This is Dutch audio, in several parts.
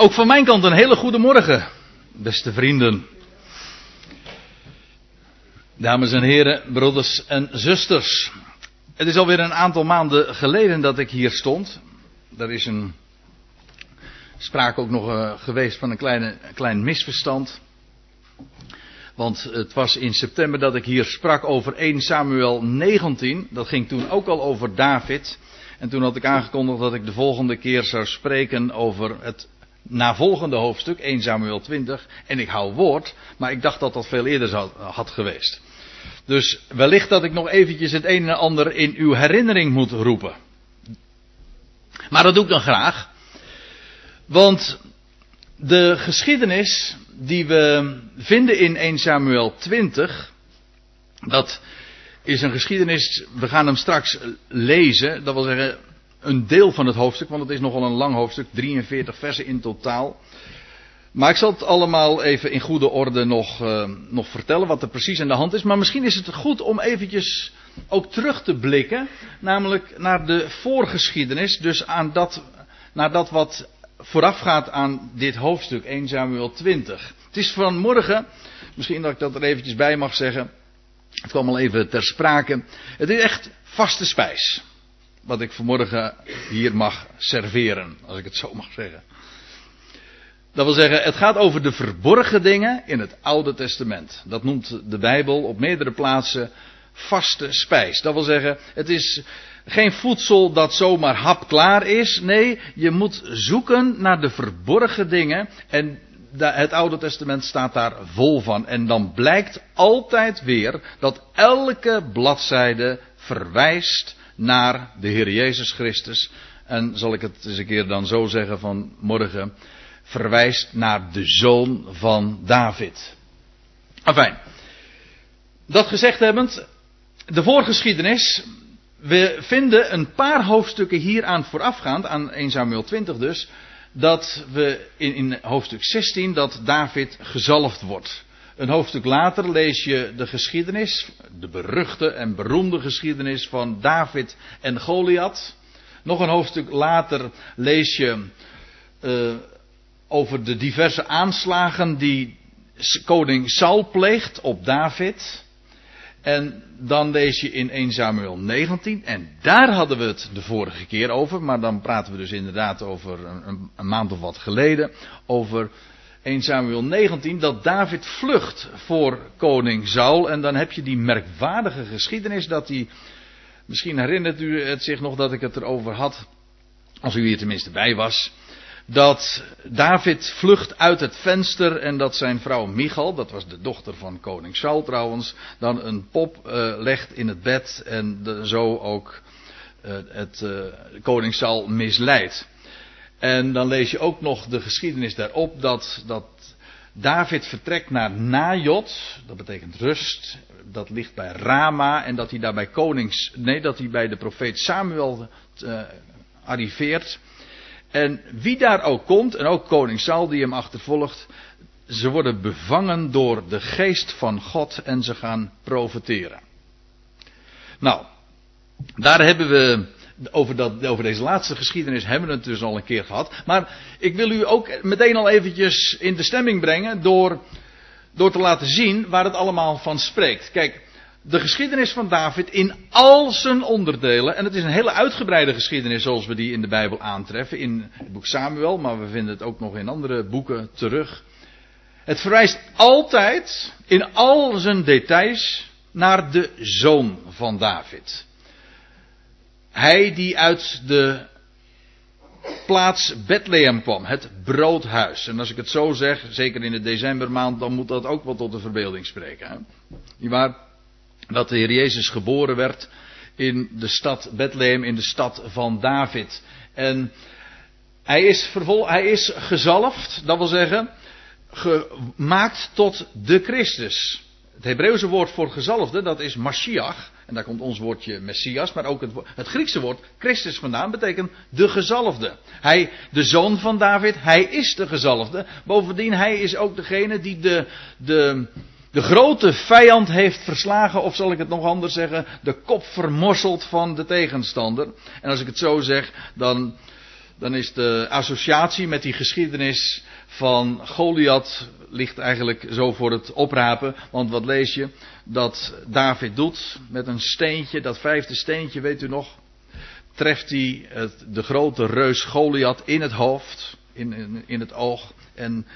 Ook van mijn kant een hele goede morgen, beste vrienden. Dames en heren, broeders en zusters. Het is alweer een aantal maanden geleden dat ik hier stond. Er is een sprake ook nog uh, geweest van een kleine, klein misverstand. Want het was in september dat ik hier sprak over 1 Samuel 19. Dat ging toen ook al over David. En toen had ik aangekondigd dat ik de volgende keer zou spreken over het navolgende hoofdstuk, 1 Samuel 20. En ik hou woord, maar ik dacht dat dat veel eerder zou, had geweest. Dus wellicht dat ik nog eventjes het een en ander in uw herinnering moet roepen. Maar dat doe ik dan graag. Want de geschiedenis die we vinden in 1 Samuel 20, dat is een geschiedenis, we gaan hem straks lezen, dat wil zeggen een deel van het hoofdstuk, want het is nogal een lang hoofdstuk, 43 versen in totaal. Maar ik zal het allemaal even in goede orde nog, uh, nog vertellen wat er precies aan de hand is. Maar misschien is het goed om eventjes ook terug te blikken, namelijk naar de voorgeschiedenis, dus aan dat, naar dat wat voorafgaat aan dit hoofdstuk, 1 Samuel 20. Het is vanmorgen, misschien dat ik dat er eventjes bij mag zeggen, het kwam al even ter sprake. Het is echt vaste spijs. Wat ik vanmorgen hier mag serveren, als ik het zo mag zeggen. Dat wil zeggen, het gaat over de verborgen dingen in het Oude Testament. Dat noemt de Bijbel op meerdere plaatsen vaste spijs. Dat wil zeggen, het is geen voedsel dat zomaar hapklaar is. Nee, je moet zoeken naar de verborgen dingen. En het Oude Testament staat daar vol van. En dan blijkt altijd weer dat elke bladzijde verwijst naar de Heer Jezus Christus. En zal ik het eens een keer dan zo zeggen van morgen. Verwijst naar de zoon van David. Dat gezegd hebbend. De voorgeschiedenis. We vinden een paar hoofdstukken hieraan voorafgaand. Aan 1 Samuel 20 dus dat we in, in hoofdstuk 16 dat David gezalfd wordt. Een hoofdstuk later lees je de geschiedenis, de beruchte en beroemde geschiedenis van David en Goliath. Nog een hoofdstuk later lees je uh, over de diverse aanslagen die koning Saul pleegt op David. En dan lees je in 1 Samuel 19. En daar hadden we het de vorige keer over. Maar dan praten we dus inderdaad over een, een maand of wat geleden. Over 1 Samuel 19. Dat David vlucht voor koning Saul. En dan heb je die merkwaardige geschiedenis dat hij. Misschien herinnert u het zich nog dat ik het erover had. Als u hier tenminste bij was dat David vlucht uit het venster en dat zijn vrouw Michal, dat was de dochter van koning Saul trouwens, dan een pop uh, legt in het bed en de, zo ook uh, het uh, koning Saul misleidt. En dan lees je ook nog de geschiedenis daarop dat, dat David vertrekt naar Najot, dat betekent rust, dat ligt bij Rama en dat hij daar bij konings, nee dat hij bij de profeet Samuel arriveert. En wie daar ook komt, en ook koning Saul die hem achtervolgt, ze worden bevangen door de geest van God en ze gaan profeteren. Nou, daar hebben we, over, dat, over deze laatste geschiedenis hebben we het dus al een keer gehad. Maar ik wil u ook meteen al eventjes in de stemming brengen door, door te laten zien waar het allemaal van spreekt. Kijk, de geschiedenis van David in al zijn onderdelen. En het is een hele uitgebreide geschiedenis zoals we die in de Bijbel aantreffen. In het boek Samuel, maar we vinden het ook nog in andere boeken terug. Het verwijst altijd in al zijn details naar de zoon van David. Hij die uit de plaats Bethlehem kwam, het broodhuis. En als ik het zo zeg, zeker in de decembermaand, dan moet dat ook wel tot de verbeelding spreken. Niet waar? dat de Heer Jezus geboren werd in de stad Bethlehem, in de stad van David. En hij is, vervol, hij is gezalfd, dat wil zeggen, gemaakt tot de Christus. Het Hebreeuwse woord voor gezalfde, dat is Mashiach. En daar komt ons woordje Messias, maar ook het, het Griekse woord Christus vandaan, betekent de gezalfde. Hij, de zoon van David, hij is de gezalfde. Bovendien, hij is ook degene die de, de, de grote vijand heeft verslagen, of zal ik het nog anders zeggen, de kop vermorseld van de tegenstander. En als ik het zo zeg, dan dan is de associatie met die geschiedenis van Goliath ligt eigenlijk zo voor het oprapen. Want wat lees je? Dat David doet met een steentje, dat vijfde steentje, weet u nog? Treft hij het, de grote reus Goliath in het hoofd, in, in, het oog. En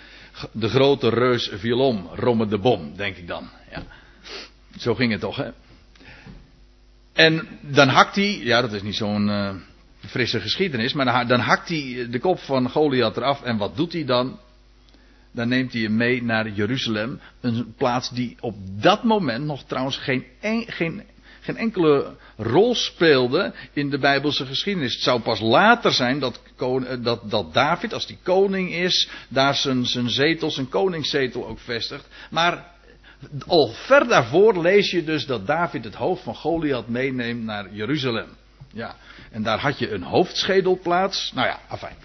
de grote reus viel om, Romme de Bom, denk ik dan. Ja. Zo ging het toch, hè? En dan hakt hij, ja, dat is niet zo'n uh, frisse geschiedenis, maar dan, hakt hij de kop van Goliath eraf. En wat doet hij dan? Dan neemt hij hem mee naar Jeruzalem. Een plaats die op dat moment nog trouwens geen, geen, geen enkele rol speelde in de Bijbelse geschiedenis. Het zou pas later zijn dat, dat, dat David, als die koning is, daar zijn, zijn zetel, zijn koningszetel ook vestigt. Maar al ver daarvoor lees je dus dat David het hoofd van Goliath meeneemt naar Jeruzalem. Ja, en daar had je een hoofdschedelplaats. Nou ja, afijn.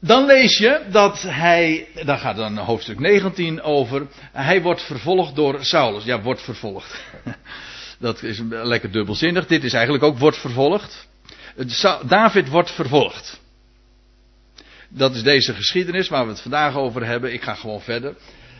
Dan lees je dat hij, daar gaat dan hoofdstuk 19 over, hij wordt vervolgd door Saulus. Ja, wordt vervolgd. Dat is lekker dubbelzinnig. Dit is eigenlijk ook wordt vervolgd. David wordt vervolgd. Dat is deze geschiedenis waar we het vandaag over hebben. Ik ga gewoon verder.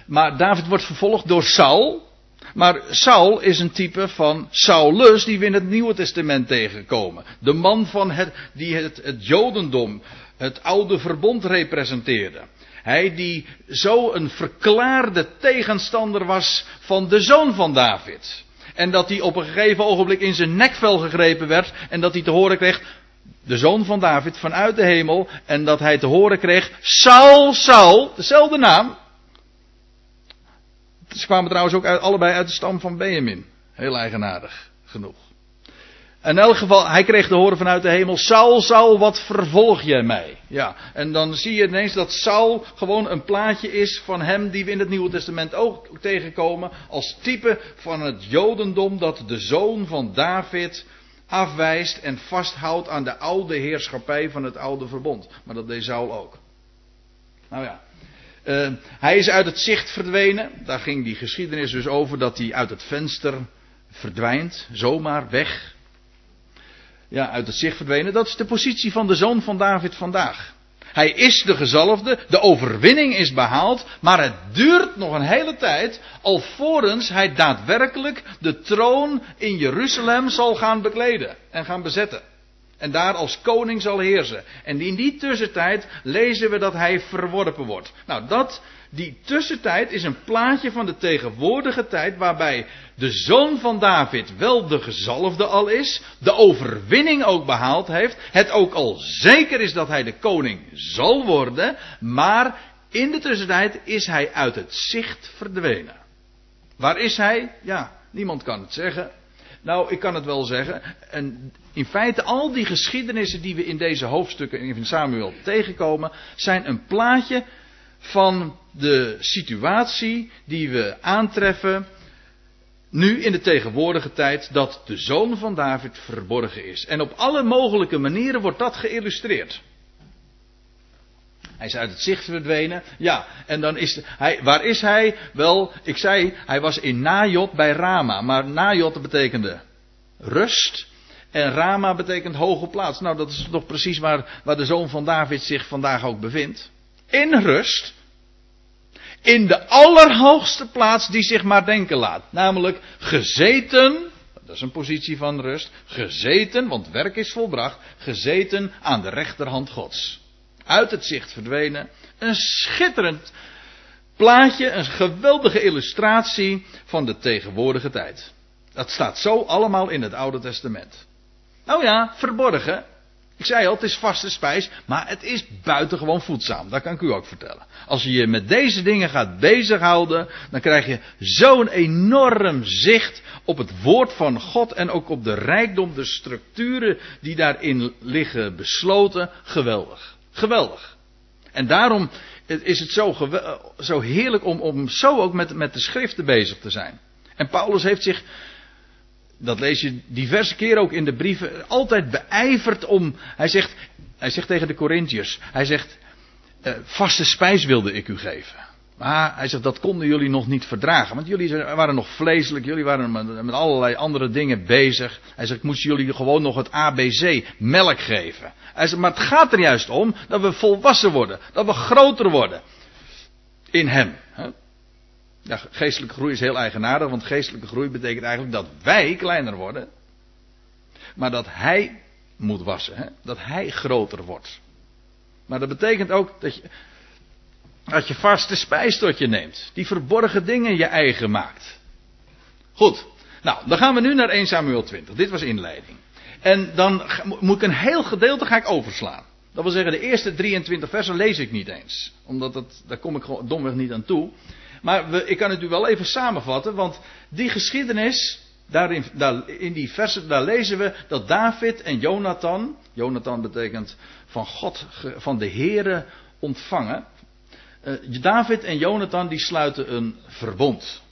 Maar David wordt vervolgd door Saul. Maar Saul is een type van Saulus die we in het Nieuwe Testament tegenkomen. De man van het, die het, het Jodendom, het oude verbond representeerde. Hij die zo een verklaarde tegenstander was van de zoon van David. En dat hij op een gegeven ogenblik in zijn nekvel gegrepen werd. En dat hij te horen kreeg, de zoon van David vanuit de hemel. En dat hij te horen kreeg, Saul, Saul, dezelfde naam. Ze kwamen trouwens ook allebei uit de stam van Benjamin. Heel eigenaardig genoeg. In elk geval, hij kreeg te horen vanuit de hemel: Saul, Saul, wat vervolg jij mij? Ja, en dan zie je ineens dat Saul gewoon een plaatje is van hem die we in het Nieuwe Testament ook tegenkomen. Als type van het Jodendom dat de zoon van David afwijst en vasthoudt aan de oude heerschappij van het oude verbond. Maar dat deed Saul ook. Nou ja. Uh, hij is uit het zicht verdwenen. Daar ging die geschiedenis dus over dat hij uit het venster verdwijnt. Zomaar weg ja, uit het zicht verdwenen. Dat is de positie van de zoon van David vandaag. Hij is de gezalfde, de overwinning is behaald, maar het duurt nog een hele tijd alvorens hij daadwerkelijk de troon in Jeruzalem zal gaan bekleden en gaan bezetten. En daar als koning zal heersen. En in die tussentijd lezen we dat hij verworpen wordt. Nou, dat die tussentijd is een plaatje van de tegenwoordige tijd waarbij de zoon van David wel de gezalfde al is, de overwinning ook behaald heeft, het ook al zeker is dat hij de koning zal worden, maar in de tussentijd is hij uit het zicht verdwenen. Waar is hij? Ja, niemand kan het zeggen. Nou, ik kan het wel zeggen. En in feite, al die geschiedenissen die we in deze hoofdstukken in Samuel tegenkomen, zijn een plaatje van de situatie die we aantreffen nu in de tegenwoordige tijd dat de zoon van David verborgen is. En op alle mogelijke manieren wordt dat geïllustreerd. Hij is uit het zicht verdwenen. Ja, en dan is hij, waar is hij? Wel, ik zei, hij was in Najot bij Rama. Maar Najot betekende rust. En Rama betekent hoge plaats. Nou, dat is toch precies waar, waar de zoon van David zich vandaag ook bevindt in rust. In de allerhoogste plaats die zich maar denken laat. Namelijk gezeten, dat is een positie van rust, gezeten, want werk is volbracht, gezeten aan de rechterhand Gods. Uit het zicht verdwenen. Een schitterend plaatje, een geweldige illustratie van de tegenwoordige tijd. Dat staat zo allemaal in het Oude Testament. Nou ja, verborgen. Ik zei al, het is vaste spijs, maar het is buitengewoon voedzaam. Dat kan ik u ook vertellen. Als je je met deze dingen gaat bezighouden, dan krijg je zo'n enorm zicht op het woord van God en ook op de rijkdom, de structuren die daarin liggen besloten. Geweldig. Geweldig. En daarom is het zo, zo heerlijk om, om zo ook met, met de schriften bezig te zijn. En Paulus heeft zich dat lees je diverse keren ook in de brieven, altijd beijverd om. Hij zegt, hij zegt tegen de Corinthiërs, hij zegt, uh, vaste spijs wilde ik u geven. Maar hij zegt, dat konden jullie nog niet verdragen. Want jullie waren nog vleeselijk, jullie waren met, allerlei andere dingen bezig. Hij zegt, ik moest jullie gewoon nog het ABC, melk geven. Hij zegt, maar het gaat er juist om dat we volwassen worden. Dat we groter worden. In hem. Ja, geestelijke groei is heel eigenaardig, want geestelijke groei betekent eigenlijk dat wij kleiner worden. Maar dat hij moet wassen. Hè? Dat hij groter wordt. Maar dat betekent ook dat je, dat je vaste spijs tot je neemt. Die verborgen dingen je eigen maakt. Goed. Nou, dan gaan we nu naar 1 Samuel 20. Dit was inleiding. En dan moet ik een heel gedeelte ga ik overslaan. Dat wil zeggen, de eerste 23 versen lees ik niet eens. Omdat dat, daar kom ik gewoon domweg niet aan toe. Maar we, ik kan het u wel even samenvatten, want die geschiedenis, daarin, daar, in die versen, daar lezen we dat David en Jonathan, Jonathan betekent van God, van de Here ontvangen. Uh, David en Jonathan die sluiten een verbond.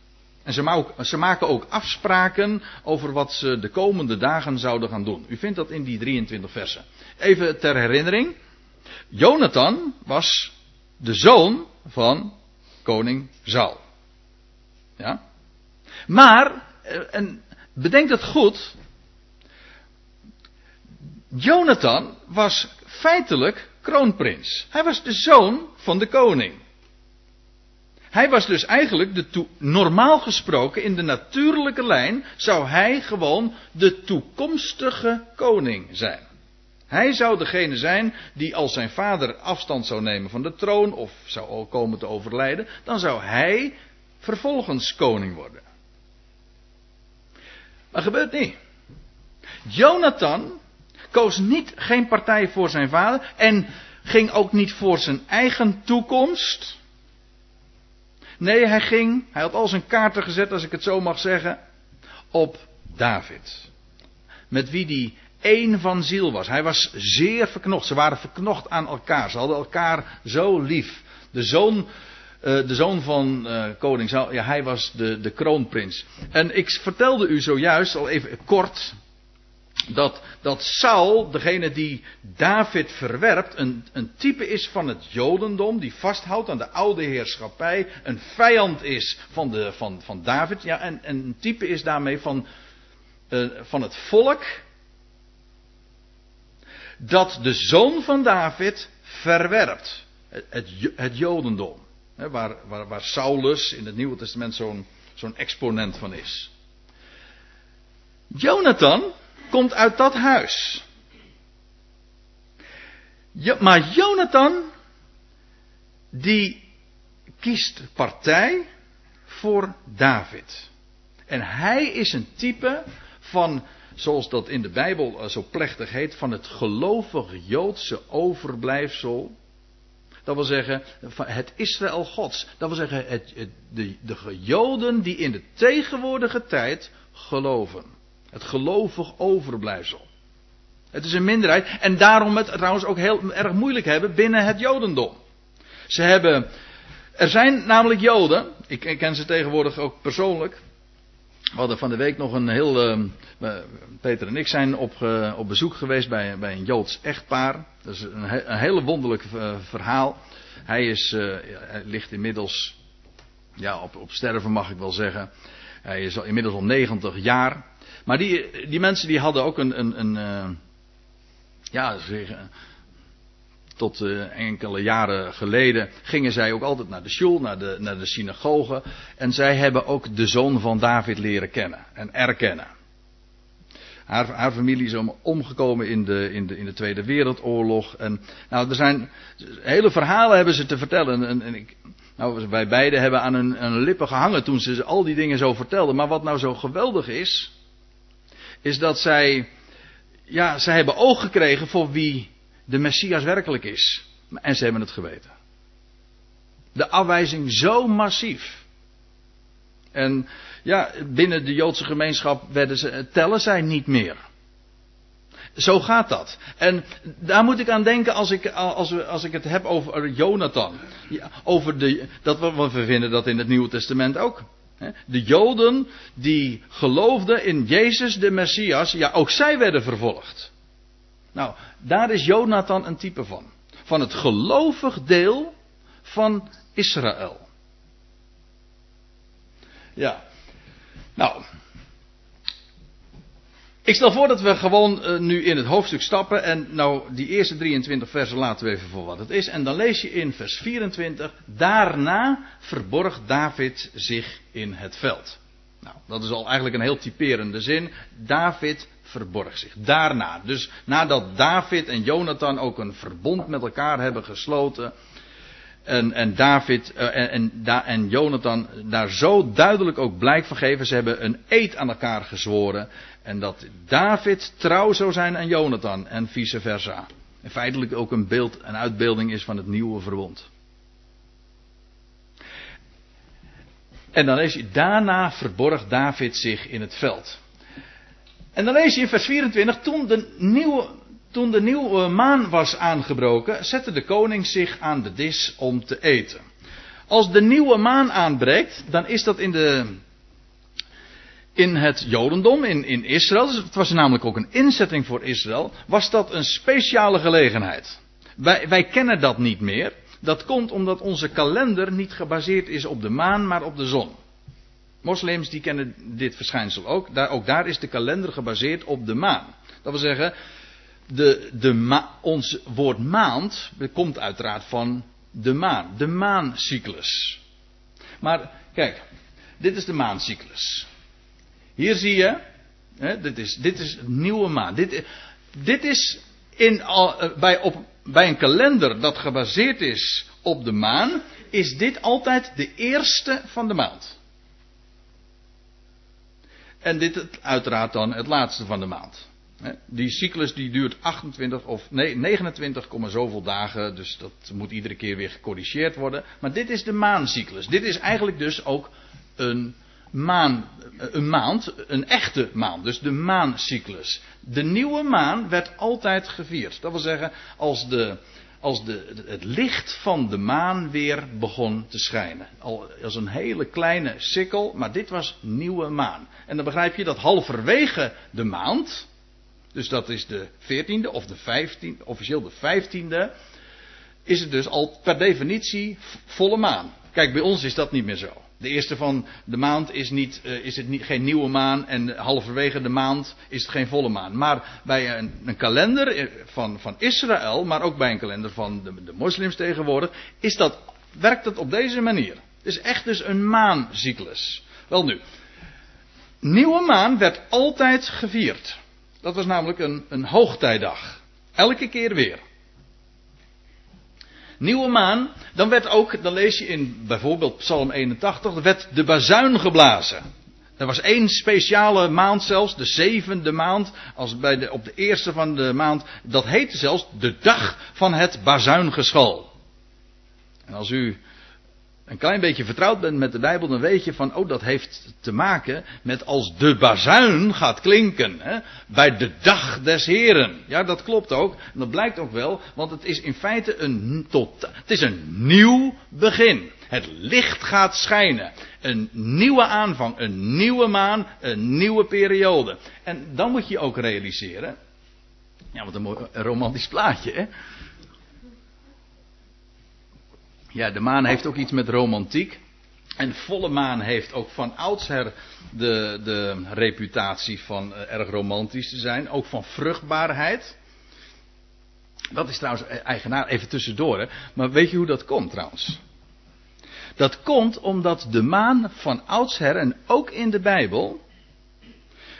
En ze, ze, maken ook afspraken over wat ze de komende dagen zouden gaan doen. U vindt dat in die 23 versen. Even ter herinnering. Jonathan was de zoon van koning Saul. Ja? Maar, eh, en bedenk dat goed. Jonathan was feitelijk kroonprins. Hij was de zoon van de koning. Hij was dus eigenlijk de normaal gesproken in de natuurlijke lijn zou hij gewoon de toekomstige koning zijn. Hij zou degene zijn die als zijn vader afstand zou nemen van de troon of zou komen te overlijden, dan zou hij vervolgens koning worden. Maar gebeurt niet. Jonathan koos niet geen partij voor zijn vader en ging ook niet voor zijn eigen toekomst. Nee, hij ging, hij had al zijn kaarten gezet, als ik het zo mag zeggen, op David. Met wie die één van ziel was. Hij was zeer verknocht. Ze waren verknocht aan elkaar. Ze hadden elkaar zo lief. De zoon, uh, de zoon van uh, koning, ja, hij was de, de kroonprins. En ik vertelde u zojuist, al even kort, dat, dat Saul, degene die David verwerpt, een, een type is van het Jodendom, die vasthoudt aan de oude heerschappij, een vijand is van, de, van, van David, ja, en, en een type is daarmee van, uh, van het volk dat de zoon van David verwerpt. Het, het, het Jodendom. Hè, waar, waar, waar, Saulus in het Nieuwe Testament zo'n zo'n exponent van is. Jonathan komt uit dat huis. maar Jonathan, die kiest partij voor David. En hij is een type van zoals dat in de Bijbel eh, zo plechtig heet, van het gelovige Joodse overblijfsel. Dat wil zeggen, het Israël Gods. Dat wil zeggen, het, de, de Joden die in de tegenwoordige tijd geloven. Het gelovig overblijfsel. Het is een minderheid en daarom het trouwens ook heel erg moeilijk hebben binnen het Jodendom. Ze hebben, er zijn namelijk Joden, ik ken ze tegenwoordig ook persoonlijk, we hadden van de week nog een heel. Uh, Peter en ik zijn op, uh, op bezoek geweest bij, bij een Joods echtpaar. Dat is een, he, een hele wonderlijk uh, verhaal. Hij, is, hij ligt inmiddels. Ja, op, op sterven mag ik wel zeggen. Hij is al, inmiddels al 90 jaar. Maar die, die mensen die hadden ook een. een, een ja, zeggen tot uh, enkele jaren geleden gingen zij ook altijd naar de shul, naar de, naar de synagoge. En zij hebben ook de zoon van David leren kennen en erkennen. Haar, haar familie is omgekomen in de, in, de, in de Tweede Wereldoorlog. En nou, er zijn hele verhalen hebben ze te vertellen. En, en ik, nou, wij beiden hebben aan hun, hun lippen gehangen toen ze al die dingen zo vertelden. Maar wat nou zo geweldig is, is dat zij, ja, zij hebben oog gekregen voor wie de Messias werkelijk is. En ze hebben het geweten. De afwijzing zo massief. En ja, binnen de Joodse gemeenschap werden ze, tellen zij niet meer. Zo gaat dat. En daar moet ik aan denken als ik, als, als ik het heb over Jonathan. Over de, dat we, we vinden dat in het Nieuwe Testament ook. De Joden die geloofden in Jezus de Messias, ja, ook zij werden vervolgd. Nou, daar is Jonathan een type van. Van het gelovig deel van Israël. Ja. Nou, ik stel voor dat we gewoon uh, nu in het hoofdstuk stappen. En nou, die eerste 23 versen laten we even voor wat het is. En dan lees je in vers 24. Daarna verborg David zich in het veld. Nou, dat is al eigenlijk een heel typerende zin. David verborg zich. Daarna. Dus nadat David en Jonathan ook een verbond met elkaar hebben gesloten. En, en David en, en, en, Jonathan daar zo duidelijk ook blijk van geven. Ze hebben een eed aan elkaar gezworen. En dat David trouw zou zijn aan Jonathan en vice versa. En feitelijk ook een beeld, een uitbeelding is van het nieuwe verbond. En dan lees je, daarna verborg David zich in het veld. En dan lees je in vers 24, toen de nieuwe, toen de nieuwe maan was aangebroken, zette de koning zich aan de dis om te eten. Als de nieuwe maan aanbreekt, dan is dat in, de, in het Jodendom, in, in Israël, dus het was namelijk ook een inzetting voor Israël, was dat een speciale gelegenheid. Wij, wij kennen dat niet meer. Dat komt omdat onze kalender niet gebaseerd is op de maan, maar op de zon. Moslims die kennen dit verschijnsel ook. Daar, ook daar is de kalender gebaseerd op de maan. Dat wil zeggen, de, de ons woord maand komt uiteraard van de maan. De maancyclus. Maar kijk, dit is de maancyclus. Hier zie je, hè, dit, is, dit is nieuwe maan. Dit, dit is in, uh, bij, op, bij een kalender dat gebaseerd is op de maan, is dit altijd de eerste van de maand. En dit uiteraard dan het laatste van de maand. Die cyclus die duurt 28 of nee, 29, zoveel dagen. Dus dat moet iedere keer weer gecorrigeerd worden. Maar dit is de maancyclus. Dit is eigenlijk dus ook een maan, een maand, een echte maand. Dus de maancyclus. De nieuwe maan werd altijd gevierd. Dat wil zeggen, als, de, als de, het licht van de maan weer begon te schijnen. Al als een hele kleine sikkel, maar dit was nieuwe maan. En dan begrijp je dat halverwege de maand, dus dat is de 14e of de 15e, officieel de 15e, is het dus al per definitie volle maan. Kijk, bij ons is dat niet meer zo. De eerste van de maand is, niet, uh, is het niet, geen nieuwe maan en halverwege de maand is het geen volle maan. Maar bij een, een kalender van, van Israël, maar ook bij een kalender van de, de moslims tegenwoordig, is dat, werkt dat op deze manier. Het is echt dus een maancyclus. Wel nu, nieuwe maan werd altijd gevierd. Dat was namelijk een, een hoogtijdag. Elke keer weer nieuwe maan, dan werd ook, dan lees je in bijvoorbeeld Psalm 81, werd de bazuin geblazen. Er was één speciale maand zelfs, de zevende maand, als bij de, op de eerste van de maand, dat heette zelfs de dag van het bazuingeschal. En als u een klein beetje vertrouwd bent met de Bijbel, dan weet je van, oh, dat heeft te maken met als de bazuin gaat klinken. Hè, bij de dag des Heren. Ja, dat klopt ook. En dat blijkt ook wel, want het is in feite een, tot, het is een nieuw begin. Het licht gaat schijnen. Een nieuwe aanvang, een nieuwe maan, een nieuwe periode. En dan moet je ook realiseren. Ja, wat een romantisch plaatje, hè? Ja, de maan heeft ook iets met romantiek. En volle maan heeft ook van oudsher de, de reputatie van uh, erg romantisch te zijn. Ook van vruchtbaarheid. Dat is trouwens e-, eigenaar, even tussendoor. Hè. Maar weet je hoe dat komt trouwens? Dat komt omdat de maan van oudsher en ook in de Bijbel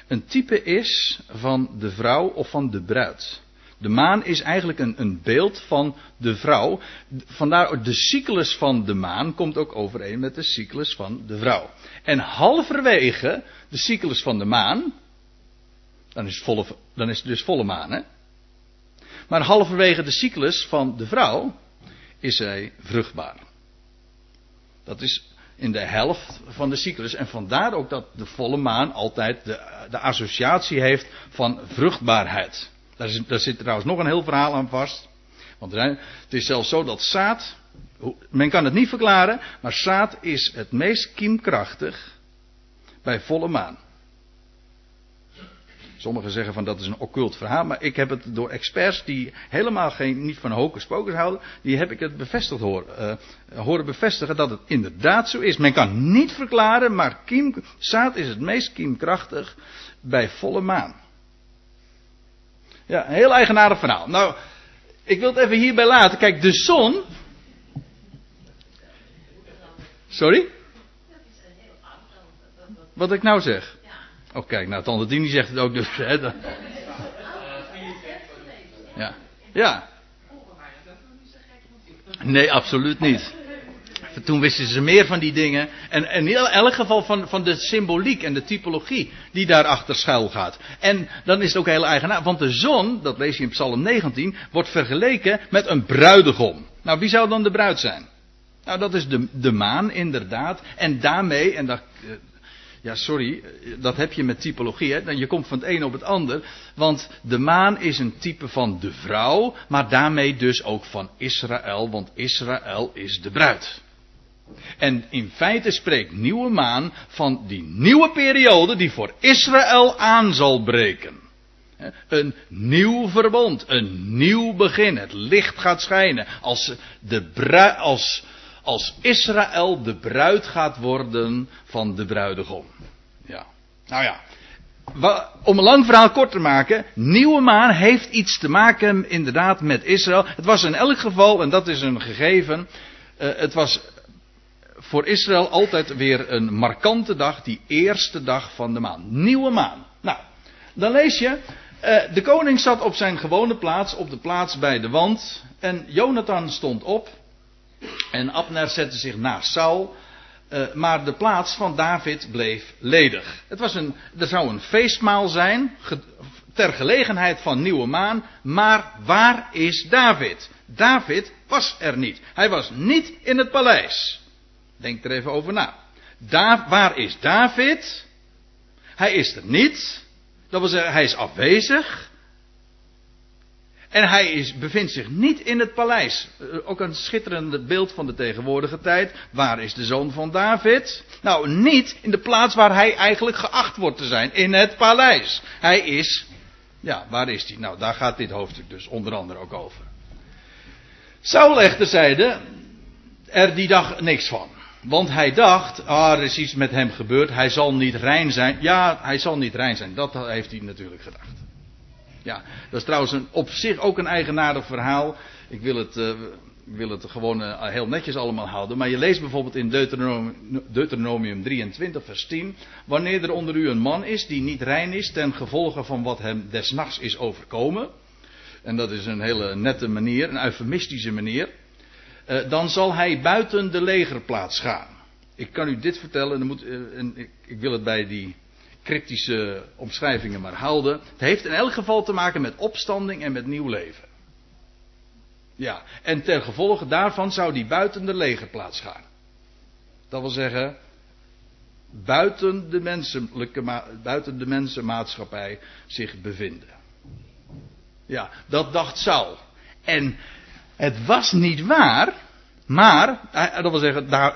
een type is van de vrouw of van de bruid. De maan is eigenlijk een, een beeld van de vrouw. Vandaar de cyclus van de maan komt ook overeen met de cyclus van de vrouw. En halverwege de cyclus van de maan, dan is, dan is het dus volle maan, hè? Maar halverwege de cyclus van de vrouw is zij vruchtbaar. Dat is in de helft van de cyclus. En vandaar ook dat de volle maan altijd de, de associatie heeft van vruchtbaarheid. Daar, zit trouwens nog een heel verhaal aan vast. Want het is zelfs zo dat zaad, men kan het niet verklaren, maar zaad is het meest kiemkrachtig bij volle maan. Sommigen zeggen van dat is een occult verhaal, maar ik heb het door experts die helemaal geen, niet van hocus pocus houden, die heb ik het bevestigd horen, uh, horen bevestigen dat het inderdaad zo is. Men kan niet verklaren, maar kiem, zaad is het meest kiemkrachtig bij volle maan. Ja, een heel eigenaardig verhaal. Nou, ik wil het even hierbij laten. Kijk, de zon. Sorry? Wat ik nou zeg? Oh, kijk, nou, Tante Dini zegt het ook dus. Hè, Ja. Ja. Nee, absoluut niet. Toen wisten ze meer van die dingen. En, en in elk geval van, van de symboliek en de typologie die daarachter schuil gaat. En dan is het ook heel eigenaar. Want de zon, dat lees je in Psalm 19, wordt vergeleken met een bruidegom. Nou, wie zou dan de bruid zijn? Nou, dat is de, de maan, inderdaad. En daarmee, en dat, ja, sorry, dat heb je met typologie. Hè? Je komt van het een op het ander. Want de maan is een type van de vrouw, maar daarmee dus ook van Israël, want Israël is de bruid. En in feite spreekt nieuwe maan van die nieuwe periode die voor Israël aan zal breken. Een nieuw verbond, een nieuw begin. Het licht gaat schijnen. Als, de als als Israël de bruid gaat worden van de bruidegom. Ja. Nou ja. Om een lang verhaal kort te maken, nieuwe maan heeft iets te maken inderdaad met Israël. Het was in elk geval, en dat is een gegeven, uh, het was voor Israël altijd weer een markante dag, die eerste dag van de maan. Nieuwe maan. Nou, dan lees je, uh, de koning zat op zijn gewone plaats, op de plaats bij de wand, en Jonathan stond op en Abner zette zich naast Saul. Uh, maar de plaats van David bleef ledig. Het was een, er zou een feestmaal zijn. ter gelegenheid van nieuwe maan. Maar waar is David? David was er niet. Hij was niet in het paleis. Denk er even over na. Da waar is David? Hij is er niet. Dat wil zeggen, hij is afwezig. En hij is, bevindt zich niet in het paleis. Eh, ook een schitterend beeld van de tegenwoordige tijd. Waar is de zoon van David? Nou, niet in de plaats waar hij eigenlijk geacht wordt te zijn. In het paleis. Hij is, ja, waar is hij? Nou, daar gaat dit hoofdstuk dus onder andere ook over. Saul echter zeide er die dag niks van. Want hij dacht, ah, er is iets met hem gebeurd. Hij zal niet rein zijn. Ja, hij zal niet rein zijn. Dat heeft hij natuurlijk gedacht. Ja, dat is trouwens op zich ook een eigenaardig verhaal. Ik wil het, wil het gewoon uh, heel netjes allemaal houden. Maar je leest bijvoorbeeld in Deuteronomium, Deuteronomium 23, vers 10. Wanneer er onder u een man is die niet rein is ten gevolge van wat hem desnachts is overkomen. En dat is een hele nette manier, een eufemistische manier. Uh, dan zal hij buiten de legerplaats gaan. Ik kan u dit vertellen, en, moet, en ik, ik wil het bij die cryptische omschrijvingen maar houden. Het heeft in elk geval te maken met opstanding en met nieuw leven. Ja, en ter gevolge daarvan zou die buiten de legerplaats gaan. Dat wil zeggen, buiten de, menselijke, buiten de mensenmaatschappij zich bevinden. Ja, dat dacht Saul. En het was niet waar, maar, dat wil zeggen, daar,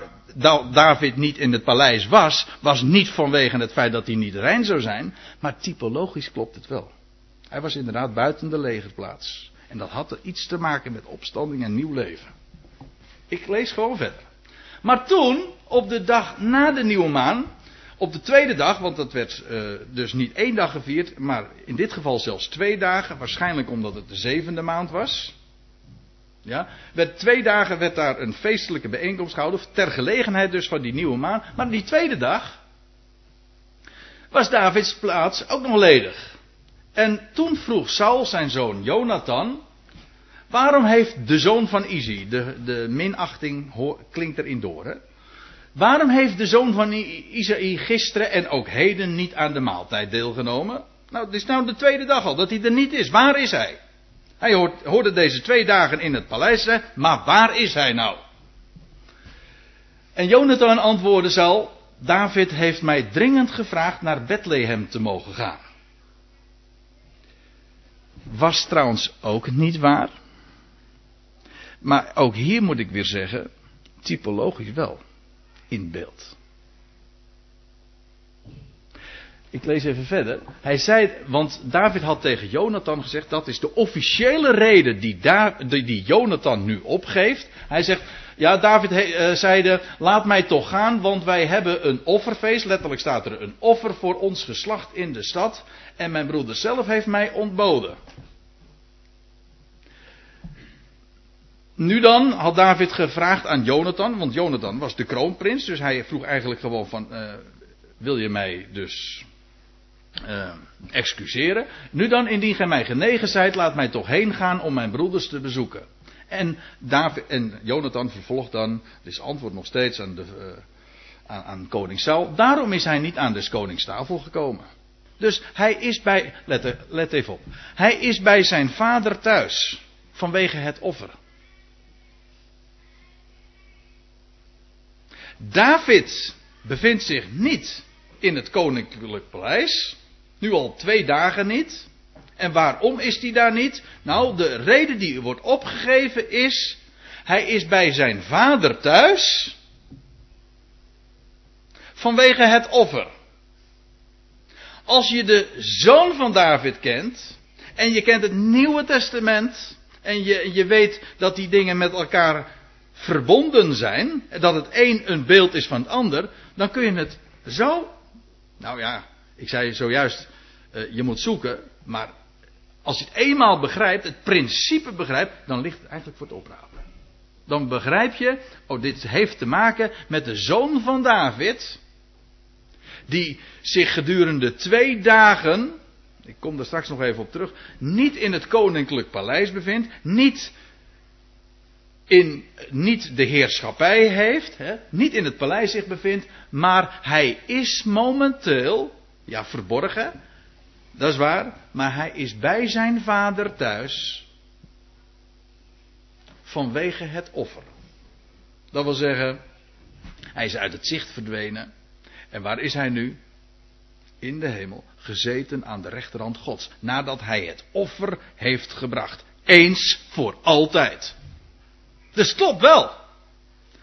David niet in het paleis was, was niet vanwege het feit dat hij niet rein zou zijn, maar typologisch klopt het wel. Hij was inderdaad buiten de legerplaats. En dat had er iets te maken met opstanding en nieuw leven. Ik lees gewoon verder. Maar toen, op de dag na de nieuwe maan, op de tweede dag, want dat werd uh, dus niet één dag gevierd, maar in dit geval zelfs twee dagen, waarschijnlijk omdat het de zevende maand was. Ja, werd twee dagen werd daar een feestelijke bijeenkomst gehouden, ter gelegenheid dus van die nieuwe maan. Maar die tweede dag was Davids plaats ook nog ledig. En toen vroeg Saul zijn zoon Jonathan, waarom heeft de zoon van Izi, de, de minachting klinkt erin door, hè? Waarom heeft de zoon van Isaï gisteren en ook heden niet aan de maaltijd deelgenomen? Nou, het is nou de tweede dag al dat hij er niet is. Waar is hij? Hij hoorde deze twee dagen in het paleis, maar waar is hij nou? En Jonathan antwoordde zal, David heeft mij dringend gevraagd naar Bethlehem te mogen gaan. Was trouwens ook niet waar. Maar ook hier moet ik weer zeggen, typologisch wel, in beeld. Ik lees even verder. Hij zei, want David had tegen Jonathan gezegd, dat is de officiële reden die, die, Jonathan nu opgeeft. Hij zegt, ja, David he, uh, zeide, laat mij toch gaan, want wij hebben een offerfeest. Letterlijk staat er een offer voor ons geslacht in de stad. En mijn broeder zelf heeft mij ontboden. Nu dan had David gevraagd aan Jonathan, want Jonathan was de kroonprins, dus hij vroeg eigenlijk gewoon van, uh, wil je mij dus uh, excuseren? Nu dan, indien gij mij genegen zijt, laat mij toch heen gaan om mijn broeders te bezoeken. En, David, en Jonathan vervolgt dan, antwoord nog steeds aan, de, uh, aan, koning Saul, daarom is hij niet aan des koningstafel gekomen. Dus hij is bij, let even op, hij is bij zijn vader thuis, vanwege het offer. David bevindt zich niet in het koninklijk paleis. Nu al twee dagen niet. En waarom is hij daar niet? Nou, de reden die wordt opgegeven is. Hij is bij zijn vader thuis. Vanwege het offer. Als je de zoon van David kent. En je kent het Nieuwe Testament. En je, je weet dat die dingen met elkaar verbonden zijn, dat het een een beeld is van het ander, dan kun je het zo. Nou ja, ik zei zojuist, uh, je moet zoeken, maar als je het eenmaal begrijpt, het principe begrijpt, dan ligt het eigenlijk voor het oprapen. Dan begrijp je, oh, dit heeft te maken met de zoon van David, die zich gedurende twee dagen, ik kom daar straks nog even op terug, niet in het koninklijk paleis bevindt, niet in, niet de heerschappij heeft, hè, niet in het paleis zich bevindt, maar hij is momenteel, ja verborgen, dat is waar, maar hij is bij zijn vader thuis vanwege het offer. Dat wil zeggen, hij is uit het zicht verdwenen. En waar is hij nu? In de hemel, gezeten aan de rechterhand Gods, nadat hij het offer heeft gebracht. Eens voor altijd. Dus klopt wel.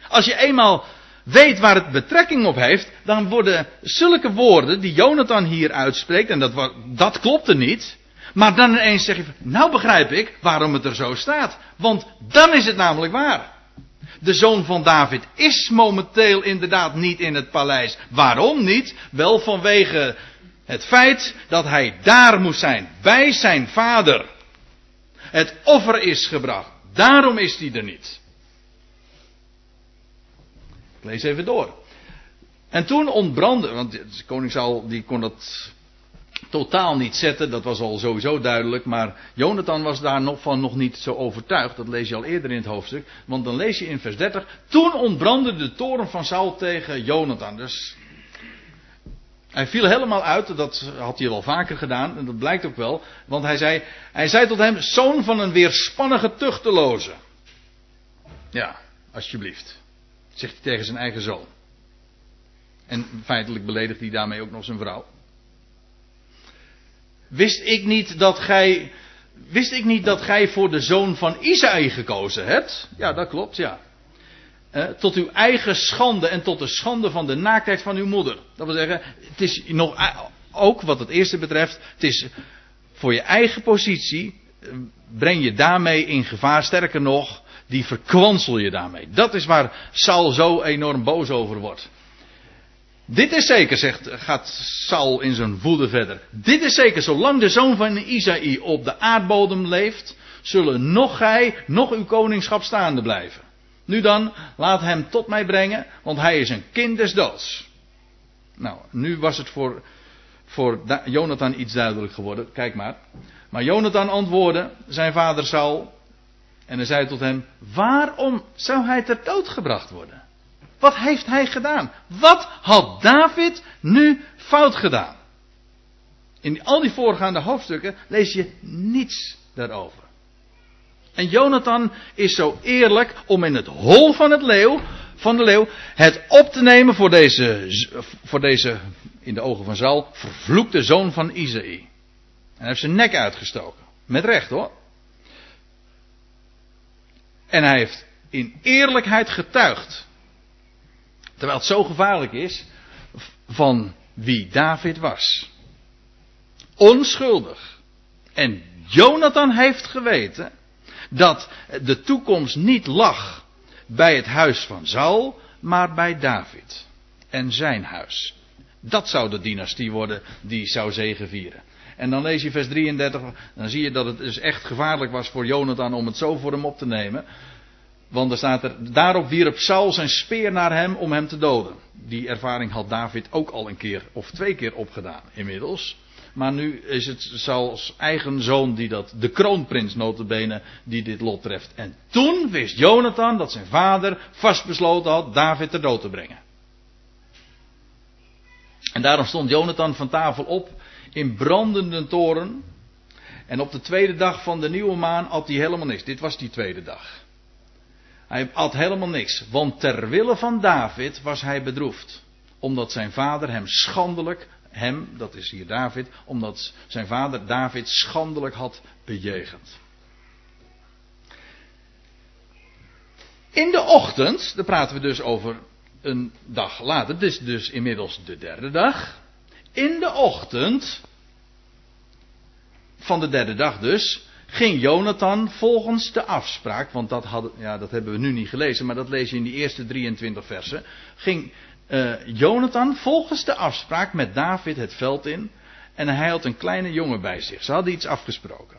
Als je eenmaal weet waar het betrekking op heeft, dan worden zulke woorden die Jonathan hier uitspreekt, en dat, dat klopte niet. Maar dan ineens zeg je, nou begrijp ik waarom het er zo staat. Want dan is het namelijk waar. De zoon van David is momenteel inderdaad niet in het paleis. Waarom niet? Wel vanwege het feit dat hij daar moest zijn, bij zijn vader. Het offer is gebracht. Daarom is hij er niet. Ik lees even door. En toen ontbrandde, want koning Saul die kon dat totaal niet zetten, dat was al sowieso duidelijk, maar Jonathan was daar nog van nog niet zo overtuigd, dat lees je al eerder in het hoofdstuk, want dan lees je in vers 30, toen ontbrandde de toren van Saul tegen Jonathan. Dus hij viel helemaal uit, dat had hij al vaker gedaan, en dat blijkt ook wel, want hij zei, hij zei tot hem, zoon van een weerspannige tuchteloze. Ja, alsjeblieft. Zegt hij tegen zijn eigen zoon. En feitelijk beledigt hij daarmee ook nog zijn vrouw. Wist ik niet dat gij. Wist ik niet dat gij voor de zoon van Isaï gekozen hebt? Ja, dat klopt, ja. Eh, tot uw eigen schande en tot de schande van de naaktheid van uw moeder. Dat wil zeggen, het is nog ook wat het eerste betreft, het is voor je eigen positie, eh, breng je daarmee in gevaar. Sterker nog, die verkwansel je daarmee. Dat is waar Saul zo enorm boos over wordt. Dit is zeker, zegt, gaat Saul in zijn woede verder. Dit is zeker, zolang de zoon van Isaïe op de aardbodem leeft, zullen nog gij, nog uw koningschap staande blijven. Nu dan, laat hem tot mij brengen, want hij is een kind des doods. Nou, nu was het voor, voor Jonathan iets duidelijk geworden. Kijk maar. Maar Jonathan antwoordde zijn vader Saul. En hij zei tot hem: Waarom zou hij ter dood gebracht worden? Wat heeft hij gedaan? Wat had David nu fout gedaan? In al die voorgaande hoofdstukken lees je niets daarover. En Jonathan is zo eerlijk om in het hol van het leeuw, van de leeuw, het op te nemen voor deze, voor deze, in de ogen van Saul, vervloekte zoon van Isaïe. En hij heeft zijn nek uitgestoken. Met recht hoor. En hij heeft in eerlijkheid getuigd. Terwijl het zo gevaarlijk is van wie David was. onschuldig. En Jonathan heeft geweten dat de toekomst niet lag bij het huis van Saul, maar bij David en zijn huis. Dat zou de dynastie worden die zou zegevieren. En dan lees je vers 33, dan zie je dat het dus echt gevaarlijk was voor Jonathan om het zo voor hem op te nemen. Want er staat er, daarop wierp Saul zijn speer naar hem om hem te doden. Die ervaring had David ook al een keer of twee keer opgedaan inmiddels. Maar nu is het Sauls eigen zoon die dat, de kroonprins notabene, die dit lot treft. En toen wist Jonathan dat zijn vader vastbesloten had David ter dood te brengen. En daarom stond Jonathan van tafel op in brandende toren. En op de tweede dag van de nieuwe maan at hij helemaal niks. Dit was die tweede dag. Hij at helemaal niks. Want ter wille van David was hij bedroefd. Omdat zijn vader hem schandelijk, hem, dat is hier David, omdat zijn vader David schandelijk had bejegend. In de ochtend, daar praten we dus over een dag later, het is dus inmiddels de derde dag. In de ochtend van de derde dag dus, ging Jonathan volgens de afspraak, want dat, hadden, ja, dat hebben we nu niet gelezen, maar dat lees je in die eerste 23 versen, ging uh, Jonathan volgens de afspraak met David het veld in en hij had een kleine jongen bij zich. Ze hadden iets afgesproken.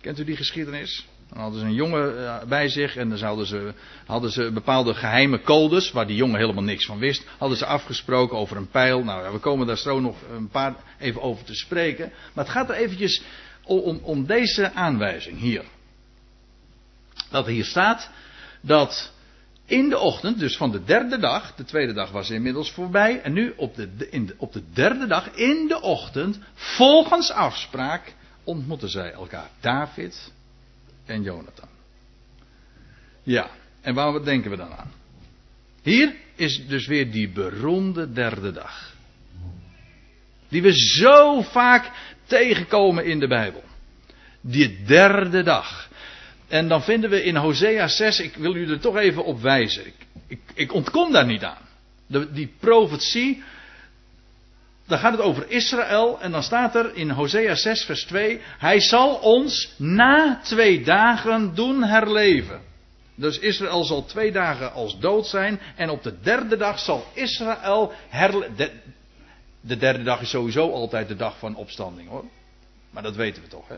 Kent u die geschiedenis? Dan hadden ze een jongen eh, bij zich en dan ze, hadden ze bepaalde geheime codes, waar die jongen helemaal niks van wist, hadden ze afgesproken over een pijl. Nou, we komen daar zo nog een paar even over te spreken. Maar het gaat er eventjes om, om deze aanwijzing hier. Dat hier staat dat in de ochtend, dus van de derde dag, de tweede dag was inmiddels voorbij, en nu op de, in de, op de derde dag, in de ochtend, volgens afspraak, ontmoetten zij elkaar. David en Jonathan. Ja, en waar denken we dan aan? Hier is dus weer die beroemde derde dag. Die we zo vaak tegenkomen in de Bijbel. Die derde dag. En dan vinden we in Hosea 6, ik wil u er toch even op wijzen. Ik, ik, ik ontkom daar niet aan. De, die profetie, dan gaat het over Israël en dan staat er in Hosea 6 vers 2, hij zal ons na twee dagen doen herleven. Dus Israël zal twee dagen als dood zijn en op de derde dag zal Israël herleven. De, de derde dag is sowieso altijd de dag van opstanding hoor. Maar dat weten we toch, hè?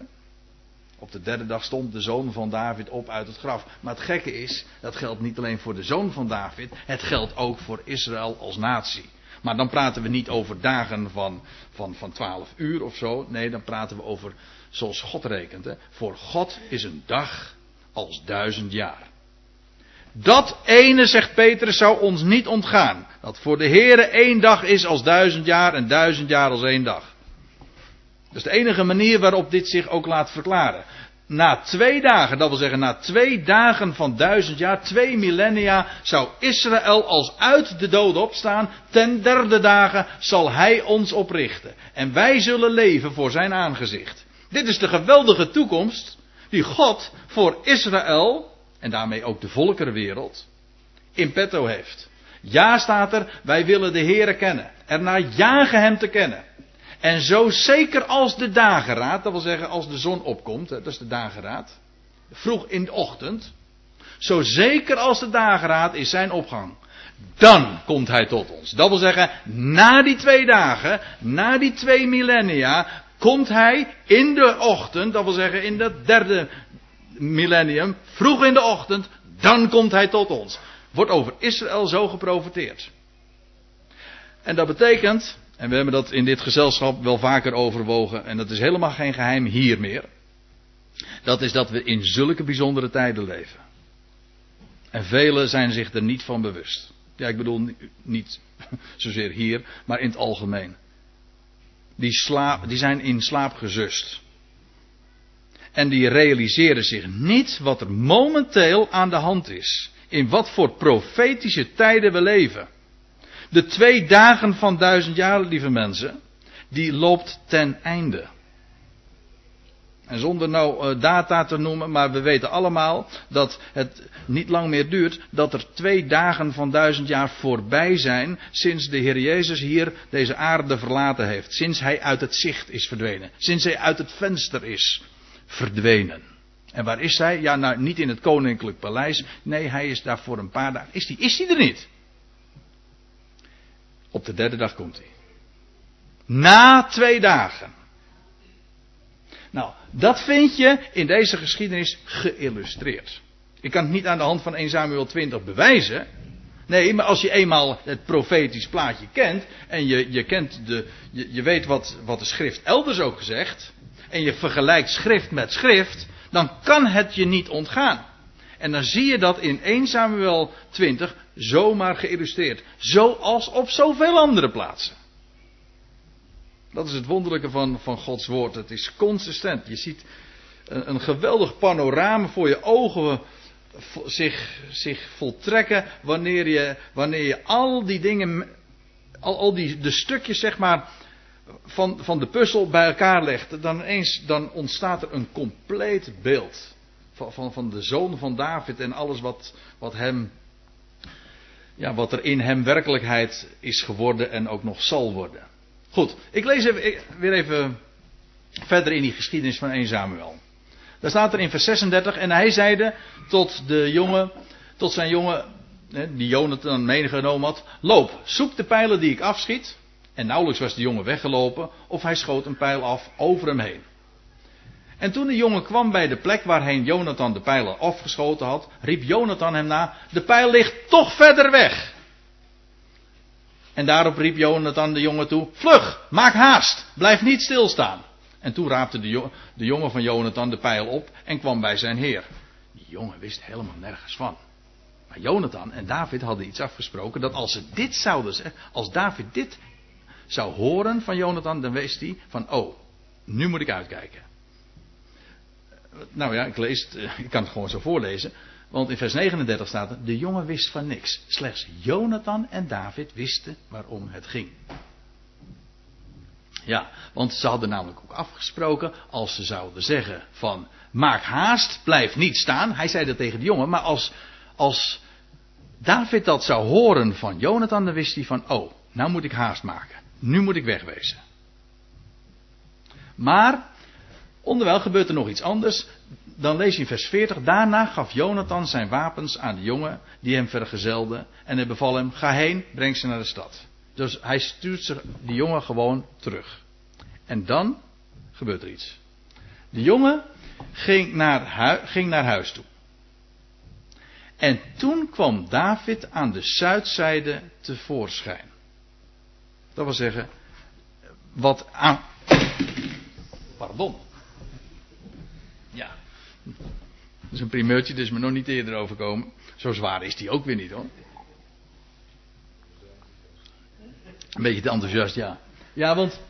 Op de derde dag stond de zoon van David op uit het graf. Maar het gekke is, dat geldt niet alleen voor de zoon van David, het geldt ook voor Israël als natie. Maar dan praten we niet over dagen van, van, van 12 uur of zo. Nee, dan praten we over zoals God rekent. Hè. Voor God is een dag als duizend jaar. Dat ene, zegt Petrus, zou ons niet ontgaan. Dat voor de Heere één dag is als duizend jaar en duizend jaar als één dag. Dat is de enige manier waarop dit zich ook laat verklaren. Na twee dagen, dat wil zeggen na twee dagen van duizend jaar, twee millennia, zou Israël als uit de dood opstaan. Ten derde dagen zal hij ons oprichten. En wij zullen leven voor zijn aangezicht. Dit is de geweldige toekomst die God voor Israël, en daarmee ook de volkerenwereld, in petto heeft. Ja staat er, wij willen de Heere kennen. Ernaar jagen hem te kennen. En zo zeker als de dageraad, dat wil zeggen als de zon opkomt, dat is de dageraad, vroeg in de ochtend, zo zeker als de dageraad is zijn opgang, dan komt hij tot ons. Dat wil zeggen, na die twee dagen, na die twee millennia, komt hij in de ochtend, dat wil zeggen in het derde millennium, vroeg in de ochtend, dan komt hij tot ons. Wordt over Israël zo geprofiteerd. En dat betekent en we hebben dat in dit gezelschap wel vaker overwogen. En dat is helemaal geen geheim hier meer. Dat is dat we in zulke bijzondere tijden leven. En velen zijn zich er niet van bewust. Ja, ik bedoel niet zozeer hier, maar in het algemeen. Die, slaap, die zijn in slaap gezust. En die realiseren zich niet wat er momenteel aan de hand is. In wat voor profetische tijden we leven. De twee dagen van duizend jaar, lieve mensen, die loopt ten einde. En zonder nou data te noemen, maar we weten allemaal dat het niet lang meer duurt dat er twee dagen van duizend jaar voorbij zijn sinds de Heer Jezus hier deze aarde verlaten heeft. Sinds hij uit het zicht is verdwenen. Sinds hij uit het venster is verdwenen. En waar is hij? Ja, nou niet in het koninklijk paleis. Nee, hij is daar voor een paar dagen. Is hij is die er niet? Op de derde dag komt hij. Na twee dagen. Nou, dat vind je in deze geschiedenis geïllustreerd. Ik kan het niet aan de hand van 1 Samuel 20 bewijzen. Nee, maar als je eenmaal het profetisch plaatje kent. en je, je, kent de, je, je weet wat, wat de schrift elders ook gezegd. en je vergelijkt schrift met schrift. dan kan het je niet ontgaan. En dan zie je dat in 1 Samuel 20 zomaar geïllustreerd. Zoals op zoveel andere plaatsen. Dat is het wonderlijke van, van Gods woord. Het is consistent. Je ziet een, een geweldig panorama voor je ogen zich, zich voltrekken wanneer je, wanneer je al die dingen, al, al die de stukjes zeg maar van, van de puzzel bij elkaar legt, dan eens dan ontstaat er een compleet beeld van, van, van de zoon van David en alles wat, wat hem, ja, wat er in hem werkelijkheid is geworden en ook nog zal worden. Goed, ik lees even, weer even verder in die geschiedenis van 1 Samuel. Daar staat er in vers 36. En hij zeide tot de jongen, tot zijn jongen, die Jonathan meegenomen had. Loop, zoek de pijlen die ik afschiet. En nauwelijks was de jongen weggelopen, of hij schoot een pijl af over hem heen. En toen de jongen kwam bij de plek waarheen Jonathan de pijlen afgeschoten had, riep Jonathan hem na: De pijl ligt toch verder weg. En daarop riep Jonathan de jongen toe: Vlug, maak haast, blijf niet stilstaan. En toen raapte de, jongen van Jonathan de pijl op en kwam bij zijn heer. Die jongen wist helemaal nergens van. Maar Jonathan en David hadden iets afgesproken dat als ze dit zouden zeggen, als David dit zou horen van Jonathan, dan wist hij van, oh, nu moet ik uitkijken. Nou ja, ik lees het, eh, ik kan het gewoon zo voorlezen. Want in vers 39 staat er, de jongen wist van niks. Slechts Jonathan en David wisten waarom het ging. Ja, want ze hadden namelijk ook afgesproken, als ze zouden zeggen van maak haast, blijf niet staan. Hij zei dat tegen de jongen, maar als, als David dat zou horen van Jonathan, dan wist hij van oh, nou moet ik haast maken. Nu moet ik wegwezen. Maar, onderwijl gebeurt er nog iets anders. Dan lees je in vers 40. Daarna gaf Jonathan zijn wapens aan de jongen die hem vergezelde. En hij beval hem: Ga heen, breng ze naar de stad. Dus hij stuurt die jongen gewoon terug. En dan gebeurt er iets. De jongen ging naar, ging naar huis toe. En toen kwam David aan de zuidzijde tevoorschijn. Dat wil zeggen, wat aan. Pardon. Dat is een primeurtje, dus me nog niet eerder overkomen. Zo zwaar is die ook weer niet hoor. Een beetje te enthousiast, ja. Ja, want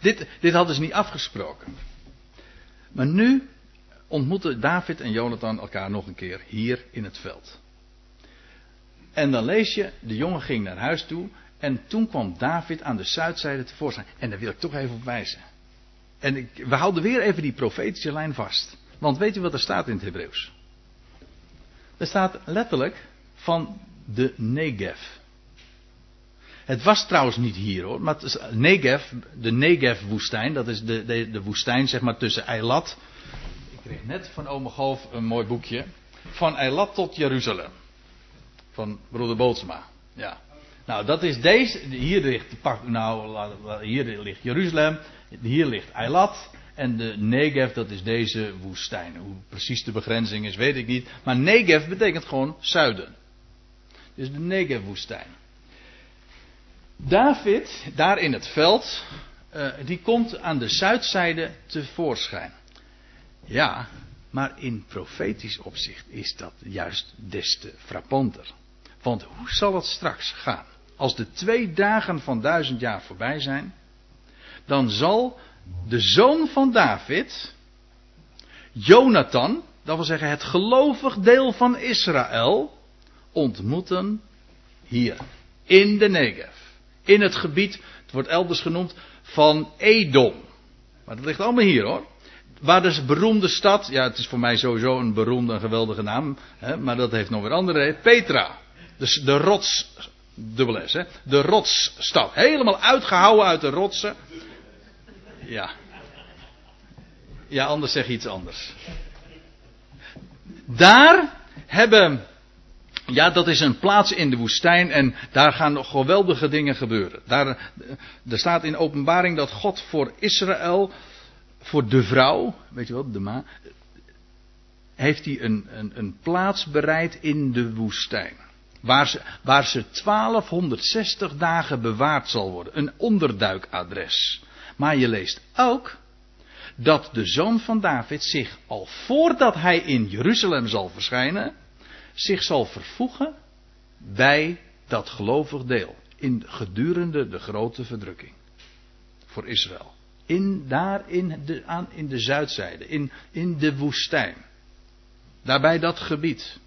dit, dit hadden ze niet afgesproken. Maar nu ontmoeten David en Jonathan elkaar nog een keer hier in het veld. En dan lees je, de jongen ging naar huis toe en toen kwam David aan de zuidzijde tevoorschijn. En daar wil ik toch even op wijzen. En ik, we houden weer even die profetische lijn vast. Want weet u wat er staat in het Hebreeuws? Er staat letterlijk van de Negev. Het was trouwens niet hier hoor, maar is Negev, de Negev-woestijn, dat is de, de, de, woestijn zeg maar tussen Eilat. Ik kreeg net van Ome Golf een mooi boekje. Van Eilat tot Jeruzalem. Van broeder Bootsma. Ja. Nou, dat is deze. Hier ligt, nou, hier ligt Jeruzalem. Hier ligt Eilat. En de Negev, dat is deze woestijn. Hoe precies de begrenzing is, weet ik niet. Maar Negev betekent gewoon zuiden. Dus de Negev-woestijn. David, daar in het veld, uh, die komt aan de zuidzijde tevoorschijn. Ja, maar in profetisch opzicht is dat juist des te frappanter. Want hoe zal het straks gaan? Als de twee dagen van duizend jaar voorbij zijn, dan zal de zoon van David, Jonathan, dat wil zeggen het gelovig deel van Israël, ontmoeten hier, in de Negev in het gebied, het wordt elders genoemd, van Edom. Maar dat ligt allemaal hier hoor. waar de beroemde stad, ja het is voor mij sowieso een beroemde en geweldige naam, hè, maar dat heeft nog weer andere reden, Petra. Dus de rots, dubbel S, hè, de rotsstad. Helemaal uitgehouwen uit de rotsen. Ja. Ja, anders zeg je iets anders. Daar hebben ja, dat is een plaats in de woestijn en daar gaan nog geweldige dingen gebeuren. Daar, er staat in openbaring dat God voor Israël, voor de vrouw, weet je wat, de ma, heeft hij een, een, een plaats bereid in de woestijn. Waar ze, waar ze 1260 dagen bewaard zal worden. Een onderduikadres. Maar je leest ook dat de zoon van David zich al voordat hij in Jeruzalem zal verschijnen, zich zal vervoegen bij dat gelovig deel. In gedurende de grote verdrukking. Voor Israël. In, daar in de, aan, in de zuidzijde. In, in de woestijn. Daarbij dat gebied.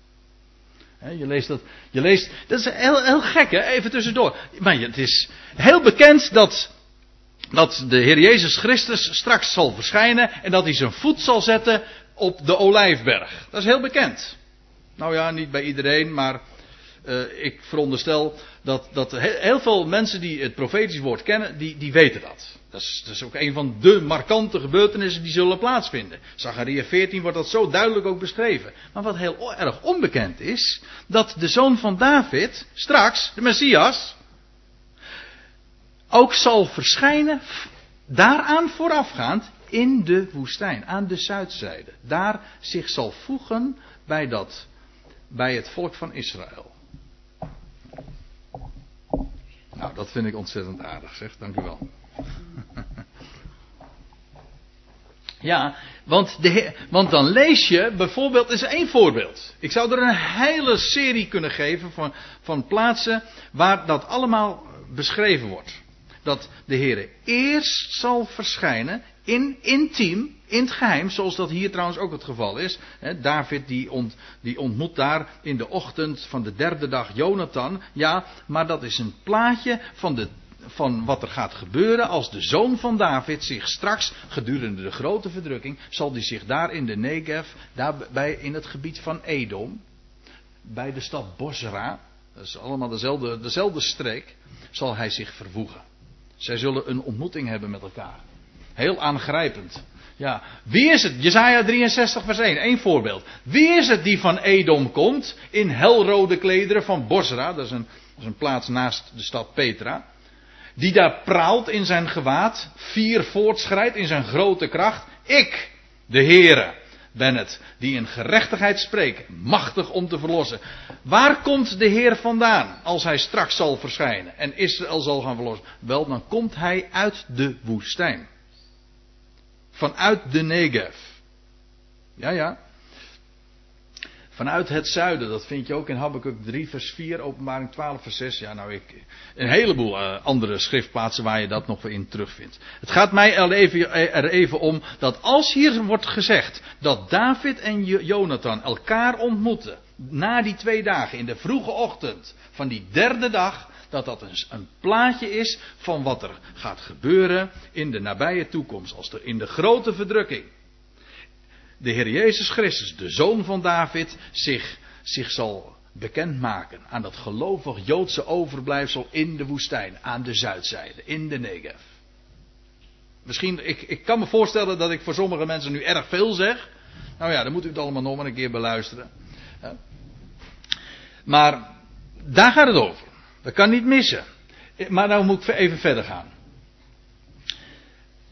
je leest dat. Je leest, dat is heel, heel gek, hè? even tussendoor. Maar het is heel bekend dat, dat de Heer Jezus Christus straks zal verschijnen. En dat hij zijn voet zal zetten op de olijfberg. Dat is heel bekend. Nou ja, niet bij iedereen, maar uh, ik veronderstel dat, dat heel veel mensen die het profetisch woord kennen, die, die weten dat. Dat is, dat is, ook een van de markante gebeurtenissen die zullen plaatsvinden. Zachariah 14 wordt dat zo duidelijk ook beschreven. Maar wat heel erg onbekend is, dat de zoon van David, straks, de Messias, ook zal verschijnen, daaraan voorafgaand, in de woestijn, aan de zuidzijde. Daar zich zal voegen bij dat bij het volk van Israël. Nou, dat vind ik ontzettend aardig, zeg. Dank u wel. Ja, want, de, want dan lees je bijvoorbeeld, is één voorbeeld. Ik zou er een hele serie kunnen geven van, van plaatsen waar dat allemaal beschreven wordt. Dat de Heer eerst zal verschijnen in intiem, in het geheim, zoals dat hier trouwens ook het geval is. David die, die ontmoet daar in de ochtend van de derde dag Jonathan. Ja, maar dat is een plaatje van, de, van wat er gaat gebeuren als de zoon van David zich straks, gedurende de grote verdrukking, zal die zich daar in de Negev, daarbij in het gebied van Edom, bij de stad Bosra, dat is allemaal dezelfde, dezelfde streek, zal hij zich vervoegen. Zij zullen een ontmoeting hebben met elkaar. Heel aangrijpend. Ja, wie is het? Jezaja 63 vers 1, één voorbeeld. Wie is het die van Edom komt in helrode klederen van Bosra, dat is, een, is een plaats naast de stad Petra. Die daar praalt in zijn gewaad, vier voortschrijdt in zijn grote kracht. Ik, de Heere, ben het die in gerechtigheid spreekt, machtig om te verlossen. Waar komt de Heer vandaan als hij straks zal verschijnen en Israël zal gaan verlossen? Wel, dan komt hij uit de woestijn. Vanuit de Negev. Ja, ja. Vanuit het zuiden, dat vind je ook in Habakkuk 3 vers 4, openbaring 12 vers 6. Ja, nou ik, een heleboel uh, andere schriftplaatsen waar je dat nog in terugvindt. Het gaat mij er even, er even om dat als hier wordt gezegd dat David en Jonathan elkaar ontmoeten, na die twee dagen, in de vroege ochtend van die derde dag, dat dat een, een plaatje is van wat er gaat gebeuren in de nabije toekomst, als er in de grote verdrukking de Heer Jezus Christus, de zoon van David, zich, zich zal bekendmaken aan dat gelovig Joodse overblijfsel in de woestijn, aan de zuidzijde, in de Negev. Misschien, ik, ik kan me voorstellen dat ik voor sommige mensen nu erg veel zeg. Nou ja, dan moet u het allemaal nog maar een keer beluisteren. Maar daar gaat het over. Dat kan niet missen. Maar nou moet ik even verder gaan.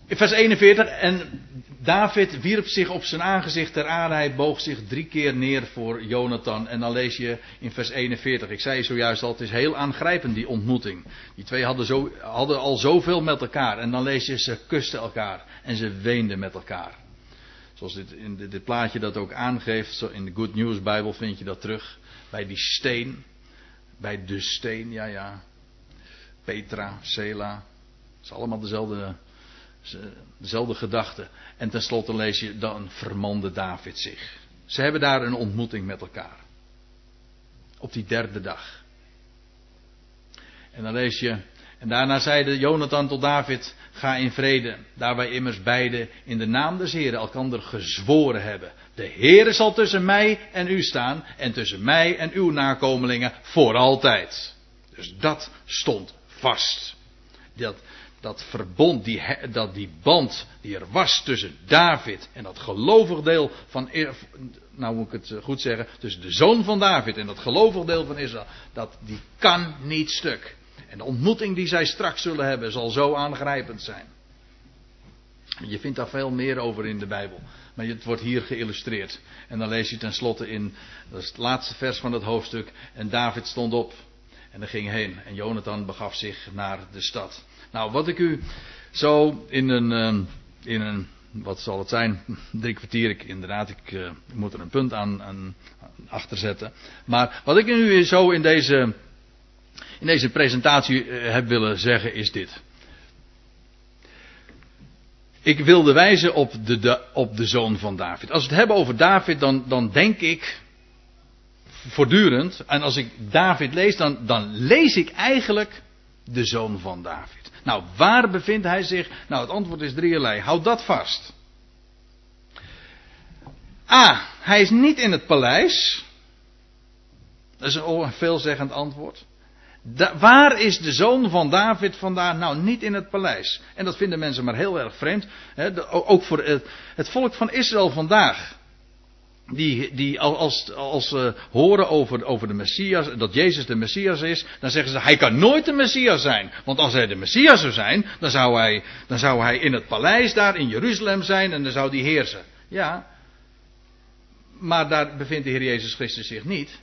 Vers 41. En David wierp zich op zijn aangezicht ter aarde. Hij boog zich drie keer neer voor Jonathan. En dan lees je in vers 41. Ik zei zojuist al, het is heel aangrijpend die ontmoeting. Die twee hadden, zo, hadden al zoveel met elkaar. En dan lees je, ze kusten elkaar. En ze weenden met elkaar. Zoals dit, in dit plaatje dat ook aangeeft. In de Good News Bijbel vind je dat terug. Bij die steen. Bij de steen, ja ja. Petra, Sela. Het is allemaal dezelfde, dezelfde gedachte. En tenslotte lees je, dan vermande David zich. Ze hebben daar een ontmoeting met elkaar. Op die derde dag. En dan lees je, en daarna zeide Jonathan tot David, Ga in vrede, daar wij immers beide in de naam des Heren elkander gezworen hebben. De Heere zal tussen mij en u staan en tussen mij en uw nakomelingen voor altijd. Dus dat stond vast. Dat, dat verbond, die, dat die band die er was tussen David en dat gelovig deel van, nou moet ik het eh, goed zeggen, tussen de zoon van David en dat gelovig deel van Israël, dat die kan niet stuk. En de ontmoeting die zij straks zullen hebben zal zo aangrijpend zijn. Je vindt daar veel meer over in de Bijbel. Maar het wordt hier geïllustreerd. En dan lees je tenslotte in, dat is het laatste vers van het hoofdstuk. En David stond op. En er ging heen. En Jonathan begaf zich naar de stad. Nou, wat ik u zo in een, ehm, in een wat zal het zijn? Drie kwartier. Ik, inderdaad, ik, uh, moet er een punt aan, aan, achter zetten. Maar wat ik u zo in deze, in deze presentatie uh, heb willen zeggen is dit. Ik wilde wijzen op de, de, op de zoon van David. Als we het hebben over David, dan, dan denk ik voortdurend. En als ik David lees, dan, dan lees ik eigenlijk de zoon van David. Nou, waar bevindt hij zich? Nou, het antwoord is drieërlei. Houd dat vast. A. Hij is niet in het paleis. Dat is een veelzeggend antwoord. waar is de zoon van David vandaag? Nou, niet in het paleis. En dat vinden mensen maar heel erg vreemd. ook voor het, het volk van Israël vandaag die, die als, als ze horen over, over de Messias, dat Jezus de Messias is, dan zeggen ze, hij kan nooit de Messias zijn. Want als hij de Messias zou zijn, dan zou hij, dan zou hij in het paleis daar in Jeruzalem zijn en dan zou hij heersen. Ja, maar daar bevindt de Heer Jezus Christus zich niet.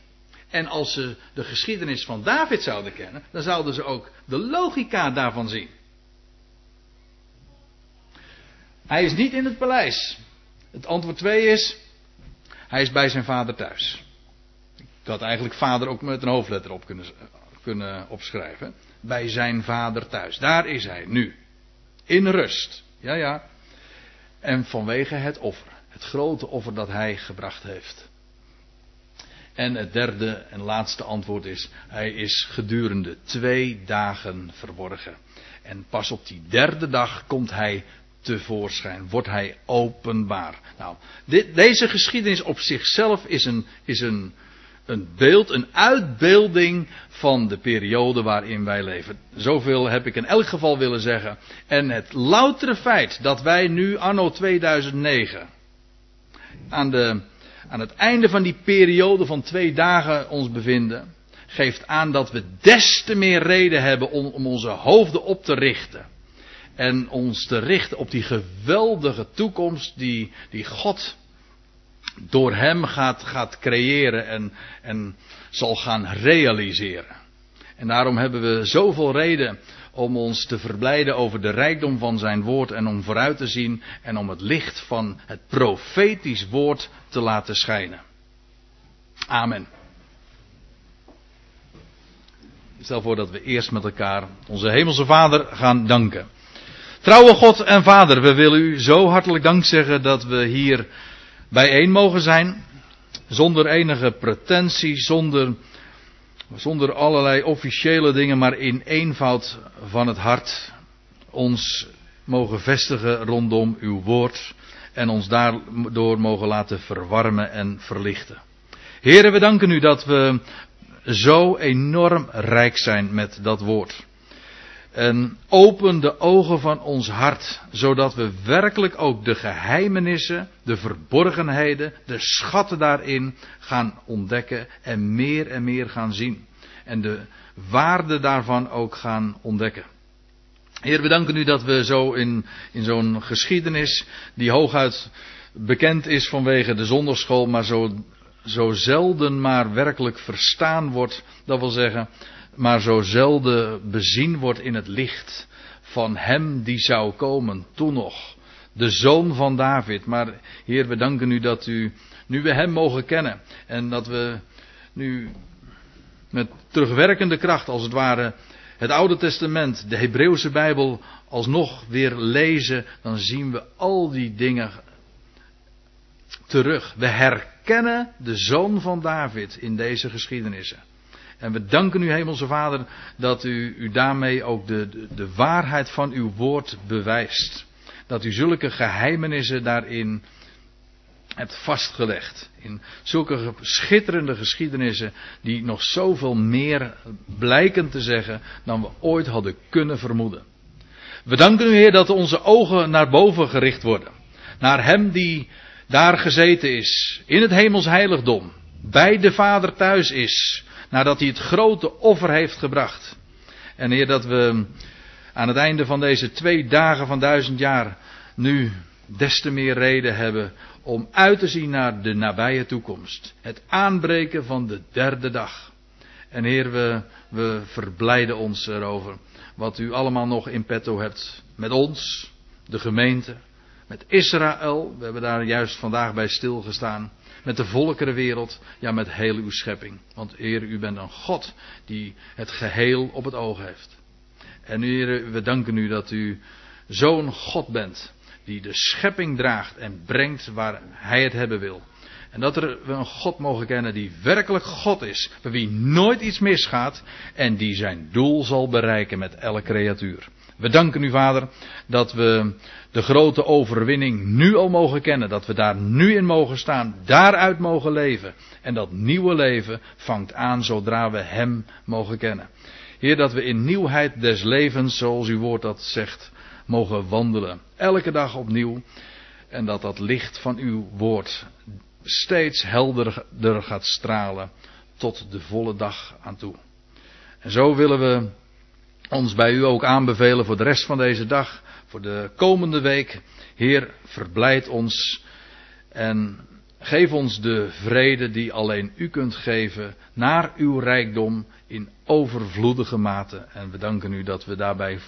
En als ze de geschiedenis van David zouden kennen, dan zouden ze ook de logica daarvan zien. Hij is niet in het paleis. Het antwoord 2 is, hij is bij zijn vader thuis. Ik had eigenlijk vader ook met een hoofdletter op kunnen, kunnen opschrijven. Bij zijn vader thuis. Daar is hij nu. In rust. Ja, ja. En vanwege het offer. Het grote offer dat hij gebracht heeft. En het derde en laatste antwoord is: hij is gedurende twee dagen verborgen. En pas op die derde dag komt hij tevoorschijn, wordt hij openbaar. Nou, dit, deze geschiedenis op zichzelf is, een, is een, een beeld, een uitbeelding van de periode waarin wij leven. Zoveel heb ik in elk geval willen zeggen. En het loutere feit dat wij nu, anno 2009, aan, de, aan het einde van die periode van twee dagen ons bevinden, geeft aan dat we des te meer reden hebben om, om onze hoofden op te richten en ons te richten op die geweldige toekomst die, die God door hem gaat, gaat creëren en, en zal gaan realiseren. En daarom hebben we zoveel reden om ons te verblijden over de rijkdom van zijn woord en om vooruit te zien en om het licht van het profetisch woord te laten schijnen. Amen. stel voor dat we eerst met elkaar onze hemelse Vader gaan danken. Trouwe God en Vader, we willen u zo hartelijk dank zeggen dat we hier bijeen mogen zijn. Zonder enige pretentie, zonder, zonder allerlei officiële dingen, maar in eenvoud van het hart ons mogen vestigen rondom uw woord en ons daardoor mogen laten verwarmen en verlichten. Heren, we danken u dat we zo enorm rijk zijn met dat woord. En open de ogen van ons hart, zodat we werkelijk ook de geheimenissen, de verborgenheden, de schatten daarin gaan ontdekken en meer en meer gaan zien. En de waarde daarvan ook gaan ontdekken. Heer, we danken u dat we zo in, in zo'n geschiedenis, die hooguit bekend is vanwege de zondagschool, maar zo, zo zelden maar werkelijk verstaan wordt, dat wil zeggen, maar zo zelden bezien wordt in het licht van hem die zou komen, toen nog. De zoon van David. Maar Heer, we danken u dat u, nu we hem mogen kennen en dat we nu met terugwerkende kracht, als het ware, het Oude Testament, de Hebreeuwse Bijbel, alsnog weer lezen, dan zien we al die dingen terug. We herkennen de zoon van David in deze geschiedenissen. En we danken u, Hemelse Vader, dat u, u daarmee ook de, de, de waarheid van uw woord bewijst. Dat u zulke geheimenissen daarin hebt vastgelegd. In zulke schitterende geschiedenissen die nog zoveel meer blijken te zeggen dan we ooit hadden kunnen vermoeden. We danken u Heer dat onze ogen naar boven gericht worden. Naar Hem die daar gezeten is, in het hemels heiligdom, bij de Vader thuis is, nadat hij het grote offer heeft gebracht. En Heer dat we aan het einde van deze twee dagen van duizend jaar nu des te meer reden hebben om uit te zien naar de nabije toekomst. Het aanbreken van de derde dag. En Heer, we, we verblijden ons erover wat u allemaal nog in petto hebt met ons, de gemeente, met Israël. We hebben daar juist vandaag bij stilgestaan. Met de volkerenwereld, ja met heel uw schepping. Want Heer, u bent een God die het geheel op het oog heeft. En Heer, we danken u dat u zo'n God bent die de schepping draagt en brengt waar hij het hebben wil. En dat we een God mogen kennen die werkelijk God is, bij wie nooit iets misgaat en die zijn doel zal bereiken met elke creatuur. We danken u, Vader, dat we de grote overwinning nu al mogen kennen, dat we daar nu in mogen staan, daaruit mogen leven. En dat nieuwe leven vangt aan zodra we Hem mogen kennen. Heer, dat we in nieuwheid des levens, zoals uw woord dat zegt, mogen wandelen. Elke dag opnieuw. En dat dat licht van uw woord steeds helderder gaat stralen tot de volle dag aan toe. En zo willen we ons bij u ook aanbevelen voor de rest van deze dag, voor de komende week. Heer, verblijd ons en geef ons de vrede die alleen u kunt geven naar uw rijkdom in overvloedige mate. En we danken u dat we daarbij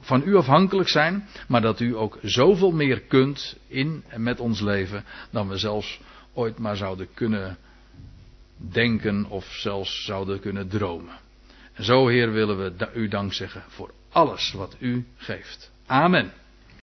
van u afhankelijk zijn, maar dat u ook zoveel meer kunt in en met ons leven dan we zelfs ooit maar zouden kunnen denken of zelfs zouden kunnen dromen. En zo, Heer, willen we u dank zeggen voor alles wat u geeft. Amen.